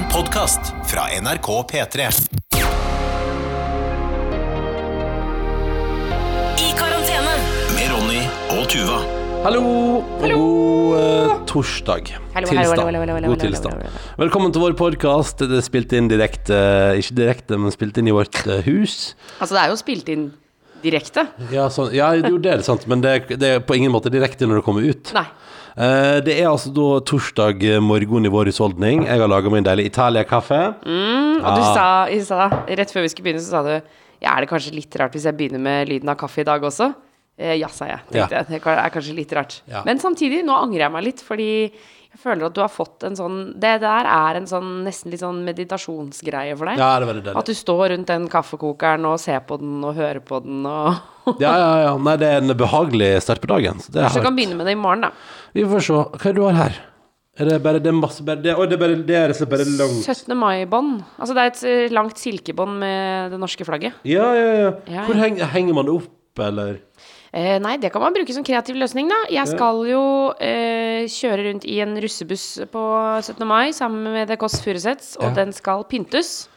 En podkast fra NRK P3. I karantene. Med Ronny og Tuva. Hallo, og god eh, torsdag. Hallo, tilstand. hallo, hallo, hallo, hallo, god hallo, tilstand. hallo, hallo. Velkommen til vår podkast. Det er spilt inn direkte Ikke direkte, men spilt inn i vårt eh, hus. Altså, det er jo spilt inn direkte. Ja, sånn, ja jo, det er sant, men det, det er på ingen måte direkte når det kommer ut. Nei. Eh, det er altså da torsdag morgen i vår husholdning. Jeg har laga meg en deilig Italia-kaffe. Og du Ah. sa, i stad, rett før vi skulle begynne, så sa du Ja, er det kanskje litt rart hvis jeg begynner med lyden av kaffe i dag også? Eh, ja, sa jeg. Tenkte Ja. jeg. Det er kanskje litt rart. Ja. Men samtidig, nå angrer jeg meg litt, fordi jeg føler at du har fått en sånn Det der er en sånn nesten litt sånn meditasjonsgreie for deg. Ja, det er veldig deilig. At du står rundt den kaffekokeren og ser på den og hører på den og Ja, ja, ja. Nei, det er en behagelig start på dagen. Så det Kanskje du kan begynne med det i morgen, da. Vi får se. Hva er det du har her? Er det bare det er masse bare, det, Oi, det er bare det er bare langt 17. mai-bånd. Altså det er et eh, langt silkebånd med det norske flagget. Ja, ja, ja. Ja, Hvor henger, henger man det opp, eller? Eh, nei, det kan man bruke som kreativ løsning, da. Jeg skal jo eh, kjøre rundt i en russebuss på 17. mai sammen med The Kåss Furuseths, og Ja. den skal pyntes.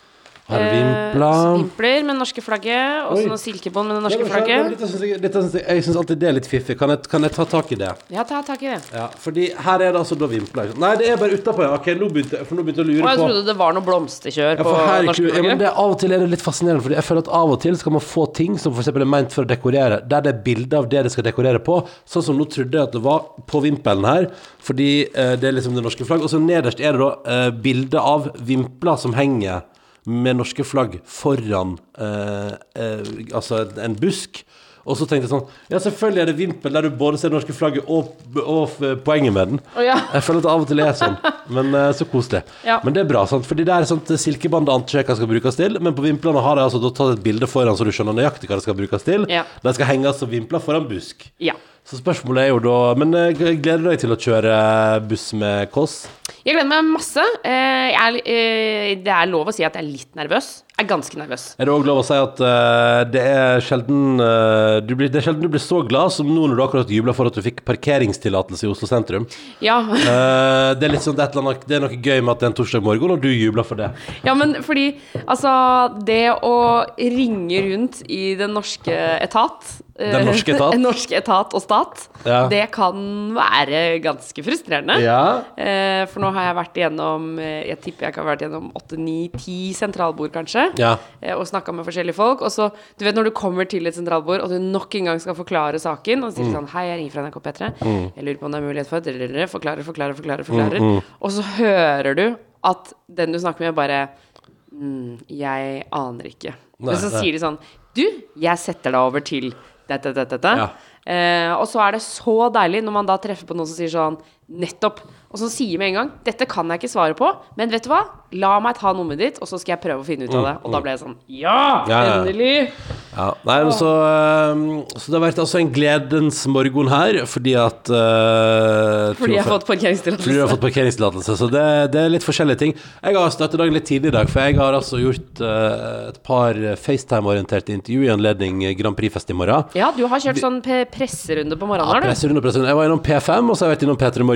Har vi vimpler? med det norske flagget, og så silkebånd med det norske flagget. Dette synes jeg, dette synes jeg, jeg syns alltid det er litt fiffig. Kan jeg, kan jeg ta tak i det? Ja, ta tak i det. Ja, fordi her er det altså da vimpler. Nei, det er bare utapå, ja. Ok, nå begynte, for nå begynte jeg å lure på jeg på trodde det var noe blomsterkjør ja, på her, er norske flagget. ja, men flagget. det, Av og til er det litt fascinerende, Fordi jeg føler at av og til skal man få ting som f.eks. er ment for å dekorere, der det er bilde av det det skal dekorere på. Sånn som nå trodde jeg at det var på vimpelen her, fordi eh, det er liksom det norske flagg. Og så nederst er det da eh, bilde av vimpler som henger med norske flagg foran eh, eh, altså en busk. Og så tenkte jeg sånn Ja, selvfølgelig er det vimpel der du både ser det norske flagget og, og f- poenget med den. Oh, ja. Jeg føler at det av og til er sånn, men eh, så koselig. Ja. Men det er bra, sant? fordi det er sånt silkebånd antrekket skal brukes til, men på vimplene har de altså tatt et bilde foran, så du skjønner nøyaktig hva det skal brukes til. Ja. De skal henges som vimpler foran busk. Ja. Så spørsmålet er jo da Men eh, gleder du deg til å kjøre buss med Kåss? Jeg gleder meg masse. Eh, jeg er, eh, det er lov å si at jeg er litt nervøs. Er ganske nervøs. Er det òg lov å si at uh, det er sjelden uh, du blir, Det er sjelden du blir så glad som nå når du akkurat jubla for at du fikk parkeringstillatelse i Oslo sentrum. Ja. Uh, det er litt sånn, det er, annet, det er noe gøy med at det er en torsdag morgen, og du jubler for det. Ja, men fordi altså Det å ringe rundt i den norske etat Den norske etat? En norsk etat og stat. Ja. Det kan være ganske frustrerende. Ja. Eh, for nå har jeg vært igjennom eh, Jeg tipper jeg kan ha vært gjennom åtte, ni, ti sentralbord, kanskje. Ja. Eh, og snakka med forskjellige folk. Og så, du vet når du kommer til et sentralbord, og du nok en gang skal forklare saken, og sier Mm. sånn Hei, jeg ringer fra NRK P3. Jeg lurer på om det er mulighet for Drrrr, Forklarer, forklarer, forklarer. forklarer Og så hører du at den du snakker med, bare mm, Jeg aner ikke. Nei, Men så nei. sier de sånn Du, jeg setter deg over til dette, dette, dette. Ja. Eh, og så er det så deilig når man da treffer på noen som sier sånn Nettopp. Og så sier med en gang Dette kan jeg ikke svare på, men vet du hva? La meg ta nummeret ditt, og så skal jeg prøve å finne ut av det. Og da ble jeg sånn Ja! Mm, Ja, ja. Endelig! Ja, nei, men så, eh, så det har vært altså en gledens morgen her, fordi at uh, Fordi jeg har fått parkeringstillatelse. Fordi du har fått parkeringstillatelse. Så det, det er litt forskjellige ting. Jeg har startet dagen litt tidlig i dag, for jeg har altså gjort uh, et par FaceTime-orienterte intervju i anledning Grand Prix-fest i morgen. Ja, du har kjørt sånn presserunde på morgenen, Ja, har du? presserunde, presserunde. Jeg var innom P5, og så har jeg vært innom P3 Morgen.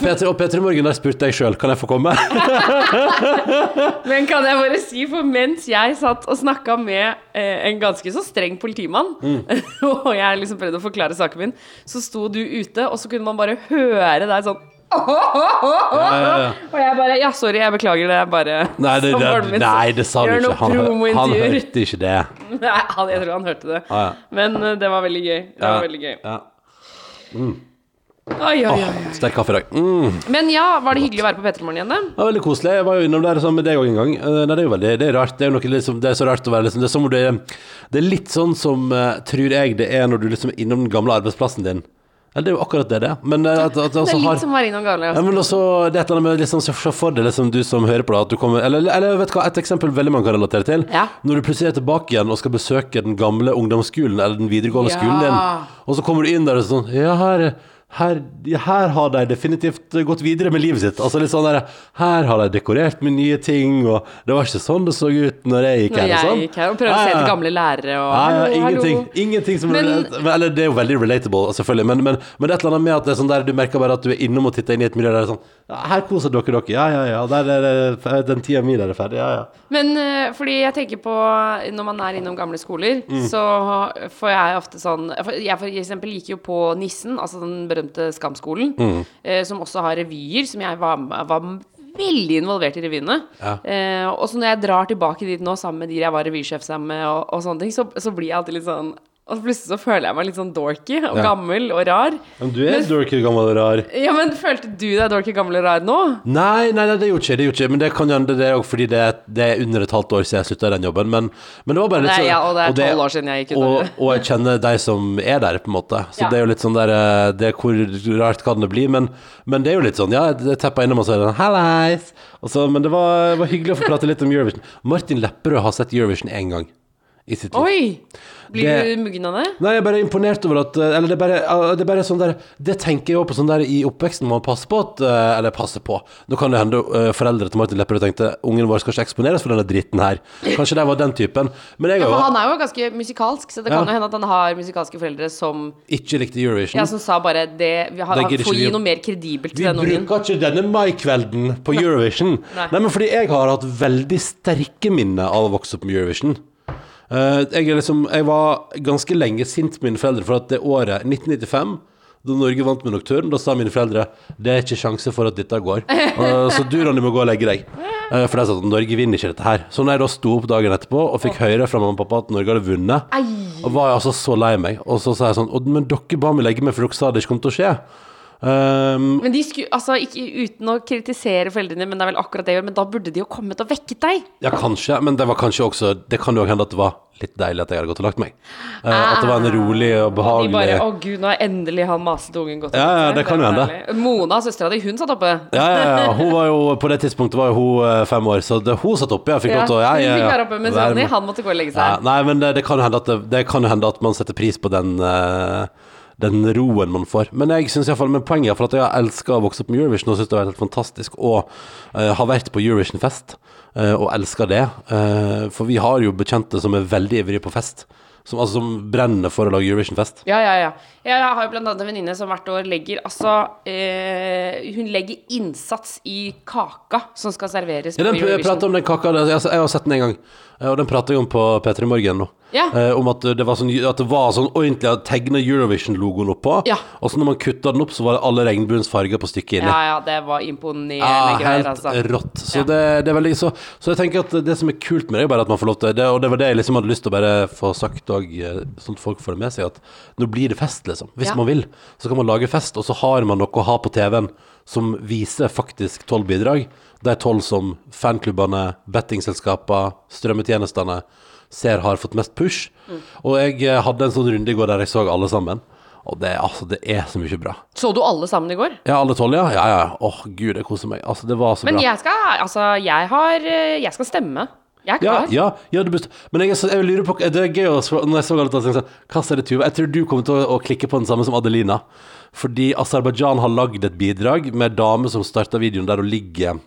P3, og P3 Morgen, har spurt deg sjøl kan jeg få komme. Men kan jeg bare si, for mens jeg satt og snakka med eh, en ganske så streng politimann, Mm. og jeg liksom prøvde å forklare saken min, så sto du ute, og så kunne man bare høre deg sånn ja. Og jeg bare Ja, sorry, jeg beklager det. Jeg bare Nei, det, det, min nei, det sa du ikke. Han, han hørte ikke det. Nei, han, jeg tror han hørte det. Ja. Men uh, det var veldig gøy. Det Ja. var veldig gøy. Ja. Oi, oi, oi. Åh, sterk kaffe i dag. Mm. Men ja, var det hyggelig å være på P3 Morgen igjen, da? Det var veldig koselig. Jeg var jo innom der sammen med deg òg en gang. Eh, Nei, det er jo veldig Det er rart. Det er jo noe liksom Det er så rart å være liksom Det er som om det Det er litt sånn som eh, tror jeg det er når du liksom er innom den gamle arbeidsplassen din. Eller det er jo akkurat det det er. Men eh, at, at, Det er er har litt som innom Gale. ja, men også, det er et eller annet med liksom, Se se for deg liksom, du som hører på det, at du kommer Eller, eller vet du hva, et eksempel veldig mange kan relatere til. Ja. Når du plutselig er tilbake igjen og skal besøke den gamle ungdomsskolen eller den videregående Ja. skolen din, og så kommer du inn der og sånn Ja, her, her, her har de definitivt gått videre med livet sitt. Altså litt sånn der, Her har de dekorert med nye ting, og det var ikke sånn det så ut når jeg gikk Når her. jeg sånn. gikk her og prøvde å se til gamle lærere og ja, hallo, ingenting, hallo. ingenting som Men- Eller det er jo veldig relatable, selvfølgelig, men, men, men det er et eller annet med at det er sånn der du merker bare at du er innom og titter inn i et miljø der det er sånn Her koser dere dere. Ja, ja, ja. Der er det, den tida mi der er ferdig. Ja, ja. Men eh, fordi jeg tenker på Når man er innom gamle skoler, Mm. så får jeg ofte sånn for Jeg for eksempel gikk jo på Nissen, altså den berømte Skamskolen, Mm. eh, som også har revyer, som jeg var, var veldig involvert i revyene. Ja. Eh, og så når jeg drar tilbake dit nå sammen med de jeg var revysjef sammen med, og, og sånne ting, så, så blir jeg alltid litt sånn Og plutselig så føler jeg meg litt sånn dorky og Ja. gammel og rar. Men du er dorky, gammel og rar. Ja, men følte du deg dorky, gammel og rar nå? Nei, nei, nei, det gjorde ikke det. Gjorde ikke. Men det kan hende det er også fordi det det er under et halvt år siden jeg slutta i den jobben. Men, men det var bare litt sånn ja, og det er 12 år siden jeg gikk ut og, det. og jeg kjenner de som er der, på en måte. Så Ja. det er jo litt sånn der eh, Det hvor rart kan det bli? Men, men det er jo litt sånn, ja, jeg tepper innom og det sånn Hallais! Men det var, var hyggelig å få prate litt om Eurovision. Martin Lepperød har sett Eurovision én gang i sitt liv. Oi! Blir Det- du muggen av det? Nei, jeg er bare imponert over at eh, Eller det er bare, eh, det er bare sånn der Det tenker jeg òg på sånn der i oppveksten må man passe på at eh, Eller passe på Nå kan det hende eh, foreldre til Martin Lepperød tenkte Ungen vår skal ikke eksponeres for denne dritten her Kanskje det var den typen Men jeg Ja, for han er jo ganske musikalsk, så det kan jo hende at han har musikalske foreldre som ikke likte Eurovision Ja, som sa bare det Vi har, får gi noe mer kredibelt til den ungen. bruker ikke denne maikvelden på Eurovision Nei. Nei, men fordi jeg har hatt veldig sterke minner av å vokse opp med Eurovision jeg, er liksom, jeg var ganske lenge sint på mine foreldre For at det året 1995 Da Norge vant med Nocturne Da sa mine foreldre Det er ikke sjanse for at dette går. Eh, Så du Ronny må gå og legge deg. Eh, For de sa at Norge vinner ikke dette her. Så når jeg da sto opp dagen etterpå Og fikk høre fra mamma og pappa at Norge hadde vunnet. Og var jeg altså så lei meg. Og så sa jeg sånn Men dere ba meg legge meg For dere sa det ikke kom til å skje Um, Men de skulle, altså ikke uten å kritisere foreldrene, men det er vel akkurat det, men da burde de jo kommet og vekket deg. Ja, kanskje, men det var kanskje også Det kan jo hende at det var litt deilig at jeg hadde gått og lagt meg. Eh, at det var en rolig og Ah. De behagelig bare Å, gud, nå har endelig han masete ungen gått og lagt seg'. ja, det kan jo hende. Mona, søstera di, hun satt oppe. ja, ja, ja, hun var jo På det tidspunktet var jo hun eh, fem år, så det, hun satt oppe. Jeg fikk Ja, lov til å ja, ja, fikk ja. være oppe, mens Ronny, han måtte gå og legge ja, seg. Nei, men det, det kan jo hende hende at man setter pris på den eh, den roen man får. Men jeg synes i hvert fall, men poenget er for at jeg har elska å vokse opp med Eurovision og syns det har vært helt fantastisk å uh, ha vært på Eurovision-fest uh, og elska det. Uh, for vi har jo bekjente som er veldig ivrige på fest. Som, altså, som brenner for å lage Eurovision-fest. Ja, ja, ja. Jeg har jo blant annet en venninne som hvert år legger Altså, eh, hun legger innsats i kaka som skal serveres Ja, på Eurovision. jeg prater om den kaka jeg, jeg har sett den en gang, eh, og den prata jeg om på P3 Morgen nå. Ja. Eh, om at det var sånn, at det var sånn ordentlig å tegne Eurovision-logoen oppå, Ja. og så når man kutta den opp, så var det alle regnbuens farger på stykket inni. Ja, ja, det var imponerende Ja, greier, helt altså. rått. Så, det, det veldig, så, så jeg tenker at det som er kult med det, er bare at man får lov til det. Og det var det jeg liksom hadde lyst til å bare få sagt òg, sånn at folk får det med seg, at nå blir det fest, liksom. Hvis man vil. Så kan man lage fest, og så har man noe å ha på TV-en som viser faktisk tolv bidrag. De tolv som fanklubbene, bettingselskaper, strømmetjenestene ser har fått mest push. Mm. Og jeg eh, hadde en sånn runde i går der jeg så alle sammen. Og det, altså, det er så mye bra. Så du alle sammen i går? Ja, alle tolv, ja? Ja, ja. Åh, gud, jeg koser meg. Altså, det var så Men bra. jeg skal, altså, jeg har eh, Jeg skal stemme. Jeg er klar. ja, ja du. Men jeg, jeg lurer på Det er gøy å Når jeg så alle tallene, sånn, Hva er det Tuva? Jeg tror du kommer til å, å klikke på den samme som Adelina. Fordi Aserbajdsjan har lagd et bidrag med dame som starta videoen der hun ligger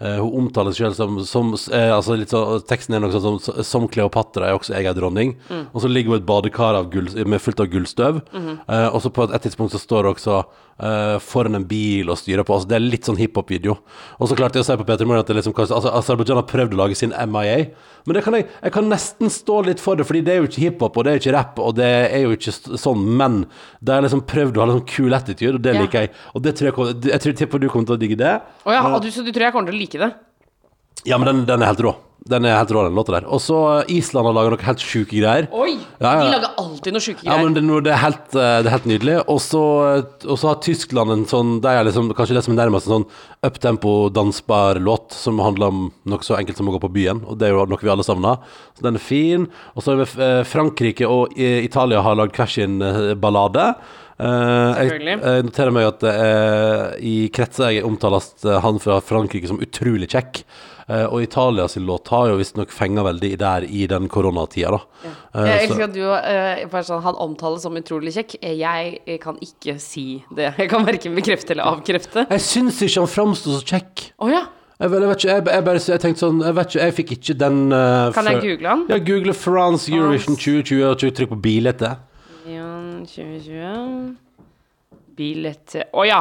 eh, hun omtaler seg selv som, som eh, altså sånn, Teksten er noe sånn som Som Kleopatra er også jeg er dronning. Mm. Og så ligger hun i et badekar av gull, med fullt av gullstøv. Mm -hmm. uh, og så på et, et tidspunkt så står det også eh, foran en bil og styrer på. Altså, det er litt sånn hiphop-video. Og så klarte jeg å si på Peter Morgan at det liksom, altså, Aserbajdsjan har prøvd å lage sin MIA. Men det kan jeg, jeg kan nesten stå litt for det, fordi det er jo ikke hiphop, og det er jo ikke rap, og det er jo ikke sånn. Men det har liksom prøvd å ha en sånn cool attitude, og det Ja. liker jeg. Og det tror jeg, kommer- jeg tror, tipper du kommer til å digge det. Å ja, og du, så du tror jeg kommer til å like det? Ja, men den, den er helt rå. Den er helt rå, den låta der. Og så eh, Island har laga noe helt sjuke greier. Oi! Ja, ja. De lager alltid noe sjuke Ja, men det, det, er helt, eh, det er helt nydelig. Og så, har Tyskland en sånn Det er liksom kanskje det som er nærmest en sånn uptempo, dansbar låt som handler om noe så enkelt som å gå på byen. Og det er jo noe vi alle savner. Så den er fin. Og så har eh, Frankrike og eh, Italia har lagd hver sin eh, ballade. Uh, jeg, jeg noterer meg at uh, i kretser jeg omtales uh, han fra Frankrike som utrolig kjekk. Eh, og Italias låt har jo visstnok fenga veldig der i den koronatida, da. Ja. Jeg elsker at du uh, sånn, Han omtales som utrolig kjekk. Eh, Jeg eh, kan ikke si det. Jeg kan verken bekrefte eller avkrefte. Jeg syns ikke han framsto så kjekk. Oh, ja. Jeg, jeg vet ikke, jeg, jeg bare jeg tenkte sånn Jeg vet ikke, jeg fikk ikke den uh, Kan jeg google han? Ja, google France Eurovision 2020 og trykk på bildet. Jan 2020 Billett Å ja!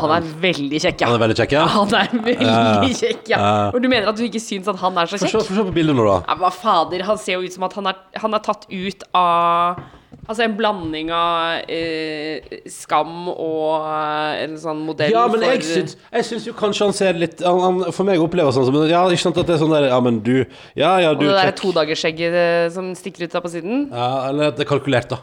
Han er veldig kjekk, ja. Han er veldig kjekk, ja? Han er veldig kjekk, ja. Og du mener at du ikke syns at han er så kjekk? få se på bildet nå, da. Ja, hva fader, han ser jo ut som at han er, han er tatt ut av Altså en blanding av eh, skam og eh, en sånn modell Ja, men jeg syns, jeg syns jo kanskje han ser litt han, han, For meg opplever som Ja, ikke sant at det er sånn der Ja, men du Ja, ja, du Og det der kjekk. todagersskjegget eh, som stikker ut av på siden. Ja, eller at det er kalkulert, da.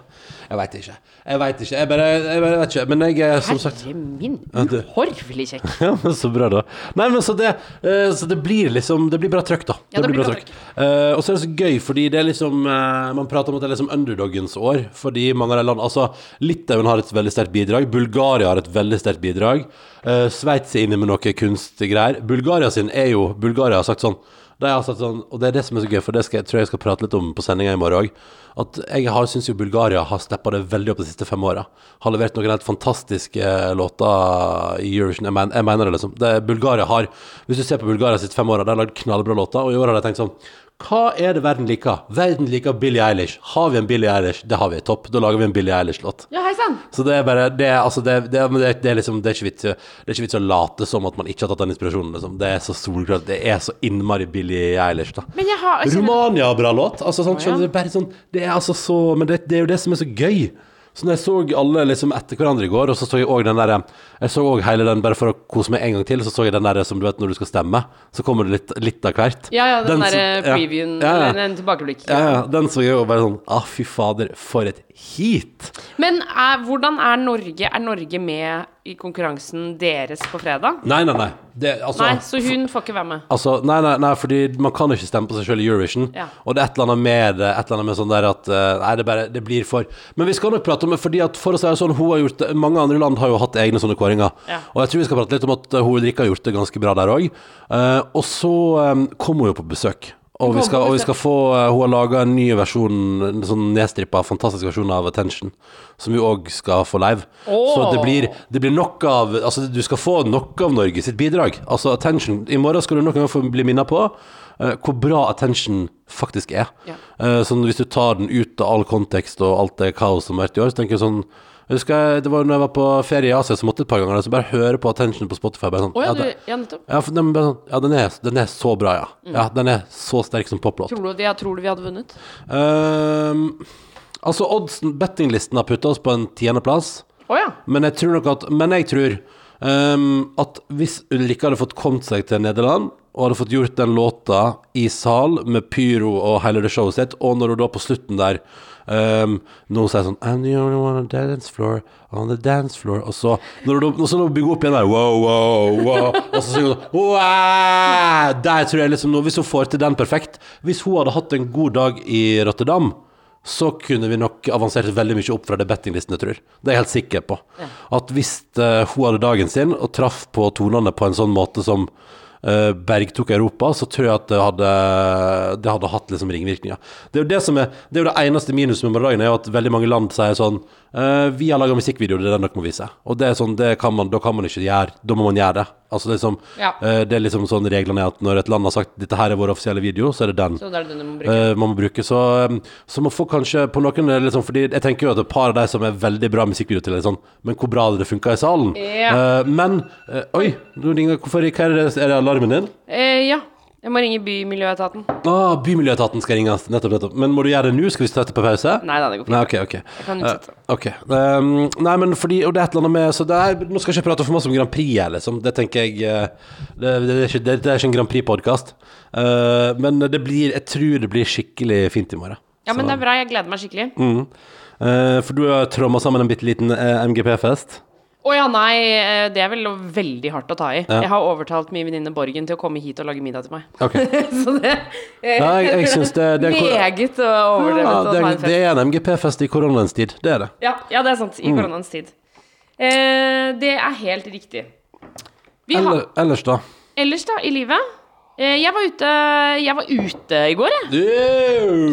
Jeg veit ikke. Jeg veit ikke. Jeg bare, jeg bare vet ikke. Men jeg er som sagt Herre min, uhorvelig kjekk. Ja, men så bra, da. Nei, men så det, eh, så det blir liksom Det blir bra trøkk, da. Ja, det blir bra trøkk. Uh, og så er det så gøy, fordi det er liksom uh, Man prater om at det er liksom underdogens år, fordi mange av de land Altså, Litauen har et veldig sterkt bidrag. Bulgaria har et veldig sterkt bidrag. Uh, Sveits er inne med noe kunstgreier. Bulgaria sin er jo Bulgaria har sagt sånn de har sagt sånn, og det er det som er så gøy, for det skal, jeg tror jeg skal prate litt om på sendinga i morgen òg. At jeg har, syns jo Bulgaria har steppa det veldig opp de siste fem åra. Har levert noen helt fantastiske låter i Eurovision. Jeg, men, jeg mener det, liksom. Det, Bulgaria har Hvis du ser på Bulgaria siste fem år, de har lagd knallbra låter, og i år har de tenkt sånn hva er det verden liker? Verden liker Billie Eilish. Har vi en Billie Eilish? Det har vi. Topp. Da lager vi en Billie Eilish-låt. Ja, hei sann. Så det er bare Det er, altså, det, det, det, det er liksom Det er ikke vits Det er ikke vits å late som at man ikke har tatt den inspirasjonen, liksom. Det er så solklart. Det er så innmari Billie Eilish, da. Men jeg har jeg kjenner- Romania bra låt. Altså, sånn, skjønner du, det bare sånn Det er altså så Men det, det er jo det som er så gøy. Så når jeg så alle liksom etter hverandre i går, og så så jeg òg den derre Jeg så òg hele den, bare for å kose meg en gang til, så så jeg den derre som du vet når du skal stemme, så kommer det litt, litt av hvert. Ja, ja, den, den derre previewen, Ja, ja. eller en tilbakeblikk. Ja, ja, den så jeg jo bare sånn Ah, fy fader, for et heat! Men er, hvordan er Norge Er Norge med i konkurransen deres på fredag? Nei, nei, nei. Det, altså, Nei, så hun får ikke være med. Altså, nei, nei, nei, fordi man kan ikke stemme på seg selv i Eurovision. Ja. Og det er et eller annet med det, et eller annet med sånn der at eh, Nei, det bare Det blir for Men vi skal nok prate om det, fordi at for å si det sånn, hun har gjort det Mange andre land har jo hatt egne sånne kåringer. Ja. Og jeg tror vi skal prate litt om at eh, hun Ulrikke har gjort det ganske bra der òg. og så um, kom hun jo på besøk. Og vi, skal, og vi skal få eh, Hun har laga en ny versjon, en sånn nedstrippa, fantastisk versjon av Attention, som vi òg skal få live. Oh. Så det blir, det blir nok av Altså, du skal få nok av Norge sitt bidrag. Altså, Attention I morgen skal du nok en gang få bli minnet på uh, hvor bra Attention faktisk er. Ja. Uh, sånn hvis du tar den ut av all kontekst og alt det kaos som har vært i år, så tenker jeg sånn jeg husker Det var når jeg var på ferie i Asia, så måtte jeg et par ganger så bare høre på Attention på Spotify. Bare sånn, oh, ja, du, ja, nettopp. ja, for den, sånn, ja den, er, den er så bra, ja. ja. Den er så sterk som poplåt. Tror du, tror du vi hadde vunnet? Um, altså, oddsen, bettinglisten har putta oss på en tiendeplass. oh, ja. Men jeg tror nok at Men jeg tror um, at hvis Ulrikke hadde fått kommet seg til Nederland og hadde fått gjort den låta i sal med pyro og hele det showet sitt, og når hun da på slutten der um, Noen sier sånn I'm the only one on the dance floor, on the dance floor Og så når og så når du bygger opp igjen der Wow, wow, wow Og så synger hun wow, Der tror jeg liksom nå, Hvis hun får til den perfekt Hvis hun hadde hatt en god dag i Rotterdam så kunne vi nok avansert veldig mye opp fra det bettinglisten, jeg tror. Det er jeg helt sikker på. At hvis uh, hun hadde dagen sin og traff på tonene på en sånn måte som uh, bergtok Europa, så tror jeg at det hadde, det hadde hatt liksom ringvirkninger. Det er jo det som er Det er jo det eneste minuset med dagen, er jo at veldig mange land sier sånn eh, Vi har laga musikkvideo, det er den dere må vise. Og det er sånn, det kan man, da kan man ikke gjøre. Da må man gjøre det. Altså liksom, Ja. eh, det er liksom sånn reglene er at når et land har sagt dette her er vår offisielle video, så er det den. Så det er den må. Eh, man må bruke. Så, um, så må får kanskje på noen liksom, Fordi jeg tenker jo at et par av de som er veldig bra musikkvideo til, er sånn Men hvor bra hadde det funka i salen? Ja. Eh, men eh, Oi, nå ringer hvorfor, er, det, er det alarmen din? Eh, ja. Jeg må ringe Bymiljøetaten. Ah, Bymiljøetaten skal ringes. Nettopp, nettopp. Men må du gjøre det nå? Skal vi sette på pause? Nei da, det går fint. Nei, ok, ok. Jeg kan utsette. Eh, ok. Um, nei, men fordi Og det er et eller annet med Så det er, Nå skal jeg ikke prate for masse om Grand Prix her, liksom. Det tenker jeg eh, det, det, er ikke, det, det er ikke en Grand Prix-podkast. men det blir Jeg tror det blir skikkelig fint i morgen. Ja, men det er bra. Jeg gleder meg skikkelig. Mm. Eh, for du har tromma sammen en bitte liten eh, MGP-fest. Å ja, nei, eh, det er vel veldig hardt å ta i. Ja. Jeg har overtalt min venninne Borgen til å komme hit og lage middag til meg. Okay. Så det Ja, jeg, synes det, det, er, Meget overdrevet ja, å det, ta en er, fest. det er en MGP-fest i koronaens tid. Det er det. Ja, ja, det er sant. Mm. I koronaens tid. Eh, det er helt riktig. Vi har, Eller, ellers, da? ellers, da, i livet Jeg var ute Jeg var ute i går, jeg.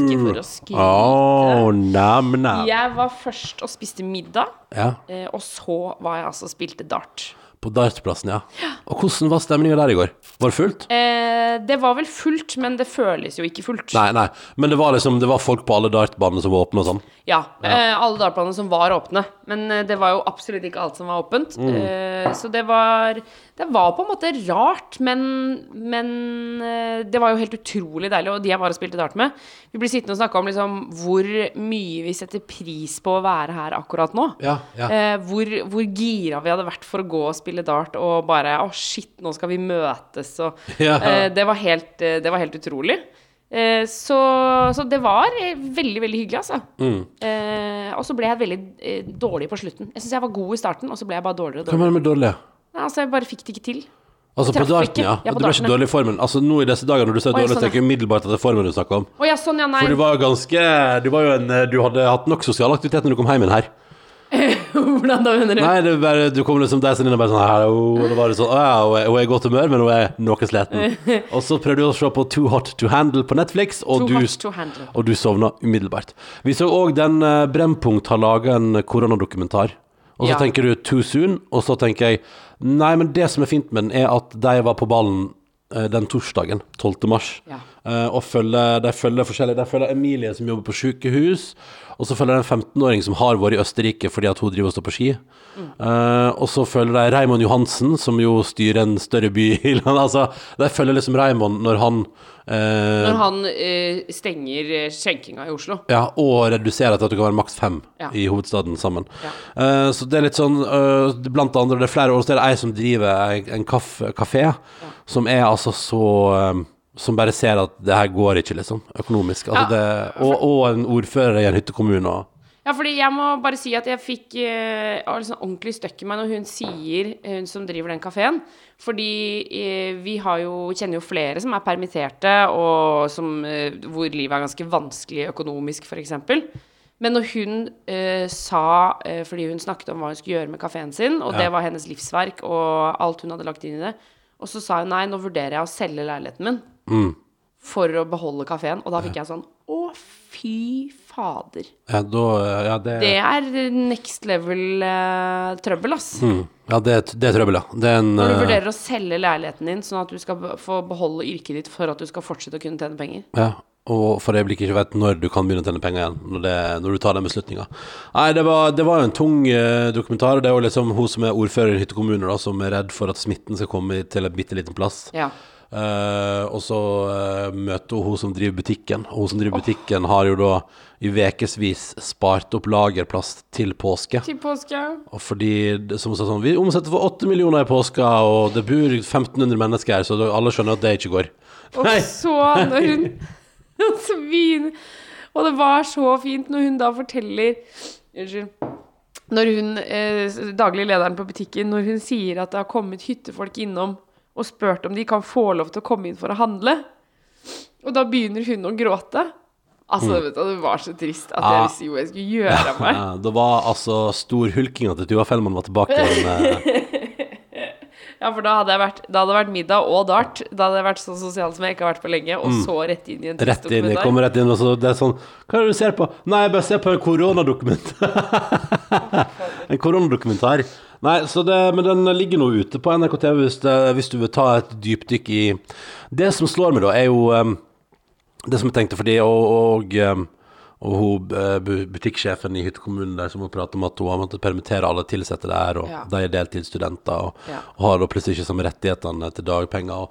Ikke for å skryte. Oh, nam-nam. Jeg var først og spiste middag, Ja, eh, og så var jeg altså og spilte dart. på dartplassen, ja. Og hvordan var stemninga der i går? Var det fullt? Eh, det var vel fullt, men det føles jo ikke fullt. Nei, nei. Men det var liksom Det var folk på alle dartbanene som var åpne og sånn? Ja, eh, alle dartbanene som var åpne. Men eh, det var jo absolutt ikke alt som var åpent. Mm. Eh, så det var Det var på en måte rart, men, men eh, det var jo helt utrolig deilig. Og de jeg var og spilte dart med, vi ble sittende og snakke om liksom hvor mye vi setter pris på å være her akkurat nå. Ja, ja. Eh, hvor, hvor gira vi hadde vært for å gå og spille dart og bare Å, shit, nå skal vi møtes og Ja. eh, det, var helt, eh, det var helt utrolig. Eh, så, så det var veldig, veldig hyggelig, altså. Mm. Eh, og så ble jeg veldig dårlig på slutten. Jeg syns jeg var god i starten, og så ble jeg bare dårligere og Hva dårligere. mener du med dårlig? Altså, jeg bare fikk det ikke til. Altså på darten, ja. Ja, på du ble ikke dårlig i formen. Altså nå i disse dager når du ser dårlig, sånn, tenker jeg umiddelbart at det er formen du snakker om. Å ja, sånn, ja, nei. For du var jo ganske Du var jo en Du hadde hatt nok sosial aktivitet når du kom hjem igjen her. Hvordan da, mener du? Nei, det bare, du kom liksom der inn og bare sånn Hallo. Og da var det sånn Å ja, hun er- hun er i godt humør, men hun er noe sliten. Og så prøvde du å se på Too Hot To Handle på Netflix, og Too du hot to handle. Og du sovna umiddelbart. Vi så òg den uh, Brennpunkt har laga en koronadokumentar. Og så Ja. tenker du too soon, og så tenker jeg Nei, men det som er fint med den, er at de var på ballen eh, den torsdagen, 12. mars. Ja. Eh, og følger, de følger forskjellige De følger Emilie som jobber på sykehus, og så følger de en 15-åring som har vært i Østerrike fordi at hun driver og står på ski. Eh, og så følger de Raymond Johansen, som jo styrer en større by i landet. Altså, de følger liksom Raymond når han uh, Når han uh, stenger skjenkinga i Oslo. ja, og reduserer til at det kan være maks fem Ja. i hovedstaden sammen. Ja. Så det er litt sånn Blant andre, det er flere år så er det ei som driver en- kafé, som er altså så Som bare ser at det her går ikke, liksom, økonomisk. Altså det, og, og en ordfører i en hyttekommune. Og, Ja, fordi jeg må bare si at jeg fikk eh, liksom ordentlig støkk i meg når hun sier, hun som driver den kafeen. Fordi eh, vi har jo, kjenner jo flere som er permitterte, og som, eh, hvor livet er ganske vanskelig økonomisk, f.eks. Men når hun eh, sa, eh, fordi hun snakket om hva hun skulle gjøre med kafeen sin, og Ja. det var hennes livsverk og alt hun hadde lagt inn i det, og så sa hun nei, nå vurderer jeg å selge leiligheten min for å beholde kafeen. Og da fikk jeg sånn å, fy fader. ja, da Ja, det, Det er next level uh, trøbbel, ass. mm, ja, det, det er trøbbel, ja. Det er en Når du eh, vurderer å selge leiligheten din sånn at du skal få beholde yrket ditt for at du skal fortsette å kunne tjene penger. Ja, og for øyeblikket ikke vet når du kan begynne å tjene penger igjen, når, det, når du tar den beslutninga. Nei, det var, det var en tung eh, dokumentar. Det er jo liksom hun som er ordfører i hyttekommuner, da, som er redd for at smitten skal komme til en bitte liten plass. Ja. Eh, og så uh, møter hun hun som driver butikken. Og hun som driver butikken, har jo da i ukevis spart opp lagerplass til påske. Til påske. Og fordi, som hun sa sånn, vi omsetter for 8 millioner i påska, og det bor 1500 mennesker her, så alle skjønner at det ikke går. Og så når hun Og Og det var så fint når hun da forteller Unnskyld. Når hun, eh, daglig lederen på butikken, når hun sier at det har kommet hyttefolk innom og spurt om de kan få lov til å komme inn for å handle. Og da begynner hun å gråte. Altså, vet du, Det var så trist at jeg visste jo jeg skulle gjøre av meg. Det var altså stor storhulkinga til Tuva Fellmann var tilbake igjen. eh, Ja, for da hadde, jeg vært, da hadde det vært middag og dart. Da hadde jeg vært så sosial som jeg ikke har vært på lenge, og så rett inn i en Mm. Rett inn, jeg kommer rett inn, og så det er sånn Hva er det du ser på? Nei, jeg bare ser på en koronadokumentar. en koronadokumentar. Nei, så det, men den ligger nå ute på NRK TV hvis, det, hvis du vil ta et dypdykk i Det som slår meg, da, er jo um, det som jeg tenkte, fordi og, og, um, og hun eh, butikksjefen i hyttekommunen der som hun prater om at hun har måttet permittere alle ansatte der, og Ja. de er deltidsstudenter og, Ja. og har da plutselig ikke samme rettighetene til dagpenger. og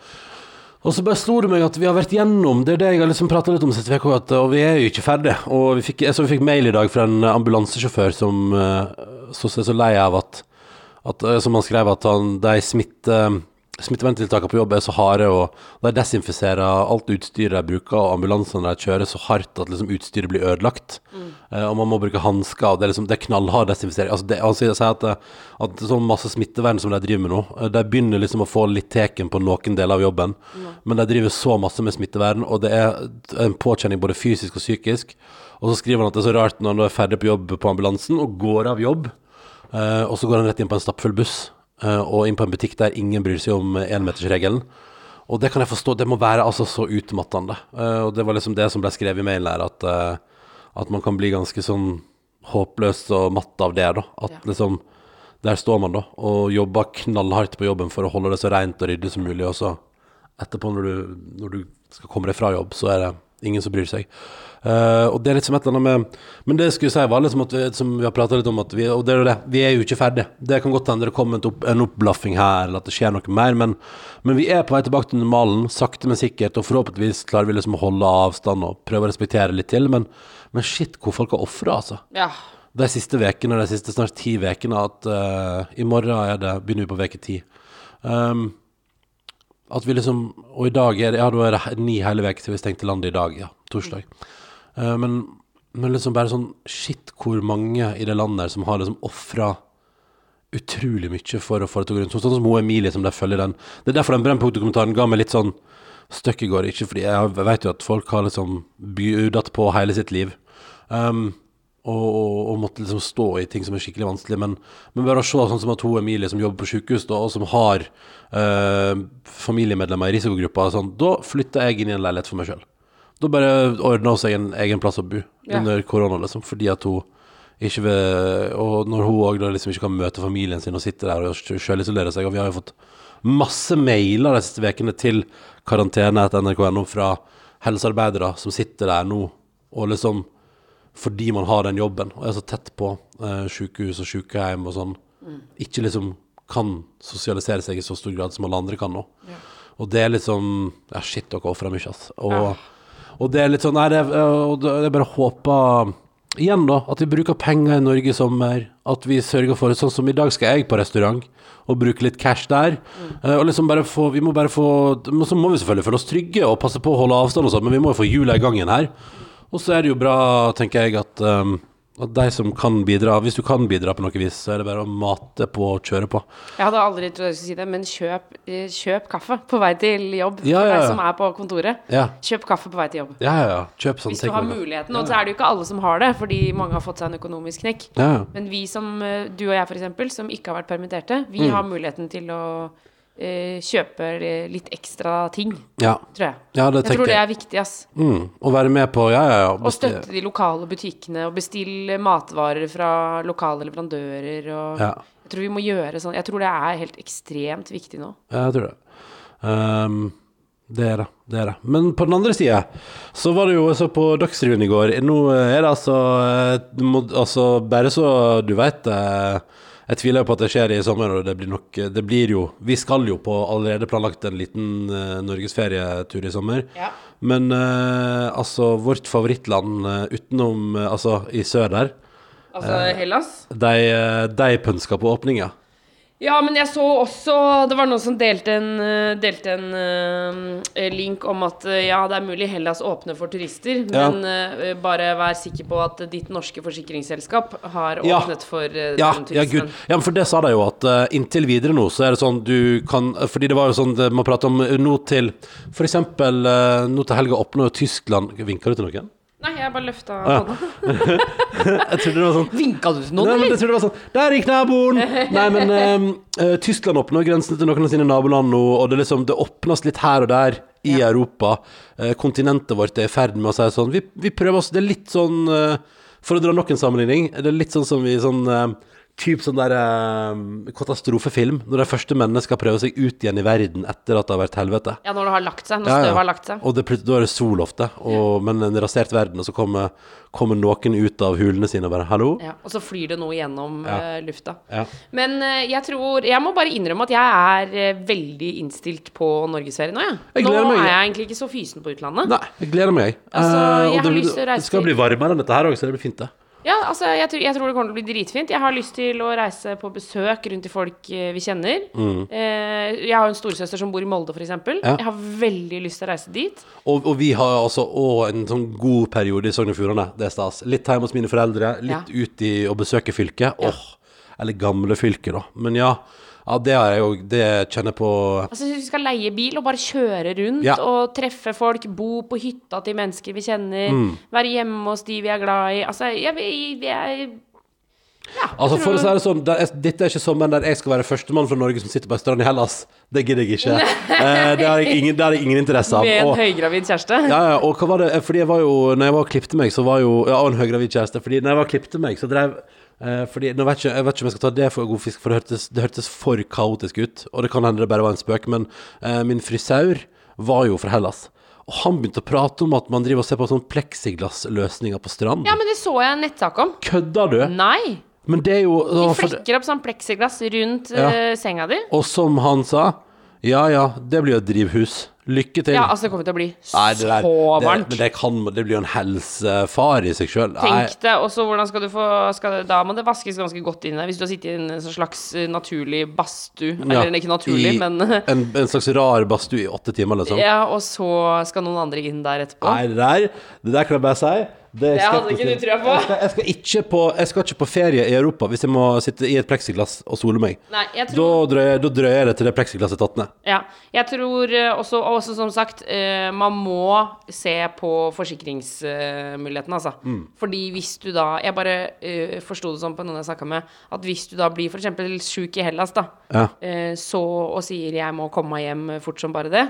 og så bare slo det meg at vi har vært gjennom Det er det jeg har liksom prata litt om siste uke, og vi er jo ikke ferdige. Og vi fikk, jeg så vi fikk mail i dag fra en ambulansesjåfør som eh, så seg så lei av at, at eh, Som han skrev at han, de smitte, smitteverntiltakene på jobb er så harde, og de desinfiserer alt utstyret de bruker, og ambulansene de kjører så hardt at liksom utstyret blir ødelagt. Eh, og man må bruke hansker, og det er, liksom, det er knallhard desinfisering. Altså det, han sier sier at, det- at sånn masse smittevern som de driver med nå, eh, de begynner liksom å få litt teken på noen deler av jobben, men de driver så masse med smittevern, og det er en påkjenning både fysisk og psykisk. Og så skriver han at det er så rart når han er ferdig på jobb på ambulansen, og går av jobb, Eh, og så går han rett inn på en stappfull buss, uh, og inn på en butikk der ingen bryr seg om énmetersregelen. Og det kan jeg forstå, det må være altså så utmattende. Uh, og det var liksom det som ble skrevet i mailen her, at, eh, at man kan bli ganske sånn håpløs og matt av det, da. At Ja. liksom Der står man, da, og jobber knallhardt på jobben for å holde det så rent og ryddig som mulig, og så etterpå, når du, når du skal komme deg fra jobb, så er det ingen som bryr seg. Uh, og det er litt som et eller annet med Men det skulle jeg si var liksom at vi, som vi har prata litt om, at vi, og det er det, vi er jo ikke ferdig. Det kan godt hende det kommer opp, en oppblaffing her, eller at det skjer noe mer, men, men vi er på vei tilbake til normalen, sakte, men sikkert, og forhåpentligvis klarer vi liksom å holde avstand og prøve å respektere litt til, men, men shit, hvor folk har ofra, altså Ja. de siste vekene, de siste snart ti vekene, at uh, i morgen er det, begynner vi på veke ti. Um, at vi liksom, og i dag er det, ja, da er det ni hele veke til vi stengte landet i dag, ja, torsdag. Uh, men, men liksom bare sånn, shit, hvor mange i det landet her som har liksom offret utrolig mye for å få det til å gå rundt. Sånn som hun Emilie som der følger den. Det er derfor den Brennpunkt-dokumentaren ga meg litt sånn støkk i går. Ikke fordi jeg vet jo at folk har liksom bjudet på hele sitt liv. Um, og, og, og måtte liksom stå i ting som er skikkelig vanskelig. Men, men bare å se sånn som at hun Emilie som jobber på sykehus, da, og som har eh, familiemedlemmer i risikogruppa, sånn, da flytta jeg inn i en leilighet for meg sjøl. Da bare ordna hun seg en egen plass å bo Ja. under korona, liksom, fordi at hun ikke vil Og når hun òg liksom ikke kan møte familien sin og sitter der og sjølisolerer seg, og vi har jo fått masse mailer de siste ukene til karantene etter nrk.no fra helsearbeidere som sitter der nå og liksom fordi man har den jobben og er så tett på eh, sykehus og sykehjem og sånn, ikke liksom kan sosialisere seg i så stor grad som alle andre kan nå. Og det er sånn Ja, shit, dere ofrer mye, altså. Og, og det er litt sånn Nei, det, jeg bare håper Igjen, da, at vi bruker penger i Norge i sommer. At vi sørger for Sånn som i dag skal jeg på restaurant og bruke litt cash der. Eh, og liksom bare få Vi må bare få Så må vi selvfølgelig føle oss trygge og passe på å holde avstand og sånn, men vi må jo få hjula i gangen her. Og så er det jo bra, tenker jeg, at, um, at de som kan bidra Hvis du kan bidra på noe vis, så er det bare å mate på og kjøre på. Jeg hadde aldri trodd jeg skulle si det, men kjøp, eh, kjøp kaffe på vei til jobb. Ja, For ja, deg som er på kontoret. Ja, Kjøp kaffe på vei til jobb. ja, ja. ja. Kjøp sånn Hvis du har muligheten. Og så er det jo ikke alle som har det, fordi mange har fått seg en økonomisk knekk. Ja, ja. Men vi som, eh, du og jeg for eksempel, som ikke har vært permitterte, Mm. vi har muligheten til å eh, kjøpe eh, litt ekstra ting, ja. tror jeg. ja det Jeg tror det er viktig, ass. Mm. Å være med på Ja, ja, ja. Å støtte de lokale butikkene, og bestille matvarer fra lokale leverandører. Og Ja. Jeg tror vi må gjøre sånn. Jeg tror det er helt ekstremt viktig nå. Ja, jeg tror det. Um, det er det. Det er det. Men på den andre sida så var det jo også på Dagsrevyen i går Nå er det altså eh, må, Altså, bare så du veit eh, Jeg tviler på at det skjer i sommer, og det blir nok Det blir jo Vi skal jo på allerede planlagt en liten uh, norgesferietur i sommer. Ja. Men uh, altså, vårt favorittland uh, utenom Altså, i sør der, Altså Hellas? de, de pønsker på åpninga. Ja, men jeg så også Det var noen som delte en, eh, delte en uh, link om at ja, det er mulig Hellas åpner for turister, Ja. men uh, bare vær sikker på at ditt norske forsikringsselskap har Ja. åpnet for uh, Ja, den ja, gud. ja, for det sa de jo at uh, inntil videre nå, så er det sånn du kan Fordi det var jo sånn det, man prater om nå til uh, nå til helga åpner jo Tyskland Vinker du til noen? Nei, jeg bare løfta Ja. hånda. Jeg trodde det var sånn Vinka du til Nei, men jeg trodde det var sånn Der gikk naboen! Nei, men eh, eh, Tyskland åpner grensene til noen av sine naboland nå, og det liksom Det åpnes litt her og der i Ja. Europa. Eh, kontinentet vårt er i ferd med å si sånn Vi, vi prøver oss Det er litt sånn eh, For å dra nok en sammenligning, det er litt sånn som vi sånn eh, Typ sånn der eh, katastrofefilm, når de første mennene skal prøve seg ut igjen i verden etter at det har vært helvete. Ja, når det har lagt seg. Når støvet har lagt seg. Og det, plut- da er det sol ofte, og, men en rasert verden, og så kommer, kommer noen ut av hulene sine og bare 'hallo'? Ja, og så flyr det noe gjennom eh, lufta. Ja. Men eh, jeg tror Jeg må bare innrømme at jeg er eh, veldig innstilt på norgesferie nå, jeg. Jeg Nå meg. er jeg egentlig ikke så fysen på utlandet. Nei, jeg gleder meg. Altså, Eh, jeg og har det, lyst til å reise det skal til- bli varmere enn dette her òg, så det blir fint, det. Ja, altså, jeg, tror- jeg tror det kommer til å bli dritfint. Jeg har lyst til å reise på besøk rundt til folk eh, vi kjenner. Eh, jeg har en storesøster som bor i Molde, f.eks. Ja. Jeg har veldig lyst til å reise dit. Og, og vi har altså òg en sånn god periode i Sogn og Fjordane. Det er stas. Litt hjemme hos mine foreldre, litt ut i å besøke fylket. Åh, eller gamle fylket, da. Men ja, ja det har jeg jo Det kjenner jeg på Altså, Hvis Vi skal leie bil og bare kjøre rundt Ja. og treffe folk. Bo på hytta til mennesker vi kjenner. Mm. Være hjemme hos de vi er glad i. Altså, jeg, jeg, jeg ja, Altså For å si det sånn, det dette er ikke sommeren der jeg skal være førstemann fra Norge som sitter på en strand i Hellas. Det gidder jeg ikke. Eh, det har jeg ingen, ingen interesse av. Med en Og- høygravid kjæreste. Ja, ja, og hva var det Fordi jeg var jo Når jeg var og klippte meg, så var jo Ja, og en høygravid kjæreste. Fordi når jeg var og klippte meg, så drev eh, Fordi Nå vet ikke, Jeg vet ikke om jeg skal ta det for god fisk, for det hørtes, det hørtes for kaotisk ut. Og det kan hende det bare var en spøk, men eh, min frisaur var jo fra Hellas. Og han begynte å prate om at man driver og ser på sånn pleksiglassløsninger på strand. Ja, men det så jeg en nettsak om. Kødder du? Nei. Men det er jo De flekker opp sånn pleksiglass rundt Ja. eh, senga di. Og som han sa Ja ja, det blir jo et drivhus. Lykke til. Ja, altså, det kommer til å bli Nei, det der, så det, varmt. men det, kan, det blir jo en helsefare i seg sjøl. Tenk det, og så hvordan skal du få skal det, Da må det vaskes ganske godt inn der. Hvis du har sittet i en sånn slags eh, naturlig badstue. Eller ikke naturlig, men en, en slags rar badstue i åtte timer, liksom. Ja, og så skal noen andre inn der etterpå. Nei, det der, det der kan jeg bare si. Det, Det hadde ikke du trua på. Jeg skal, jeg, skal ikke på, jeg skal ikke på ferie i Europa hvis jeg må sitte i et pleksiglass og sole meg. Nei, jeg Da tror drøyer, da drøyer det til det pleksiglasset tatt ned. Ja, jeg tror eh, også, også som sagt, eh, man må se på forsikringsmulighetene, altså. Mm. Fordi hvis du da Jeg bare uh, forsto det sånn på noen jeg snakka med, at hvis du da blir f.eks. sjuk i Hellas, da, Ja. så og sier 'jeg må komme meg hjem fort som bare det',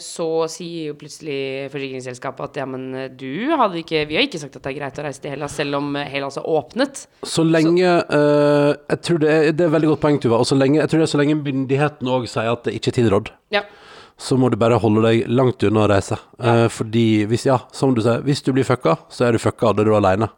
så sier jo plutselig forsikringsselskapet at ja, men eh, du hadde ikke Vi har ikke sagt at det er greit å reise til Hellas, selv om eh, Hellas er åpnet. Så lenge eh, Jeg tror det er, det er veldig godt poeng, Tuva. Og så lenge, jeg tror det er så lenge myndighetene òg sier at det ikke er tilrådd. Ja. Så må du bare holde deg langt unna å reise. Eh, fordi hvis, ja, som du sier, hvis du blir fucka, så er du fucka, da er du aleine.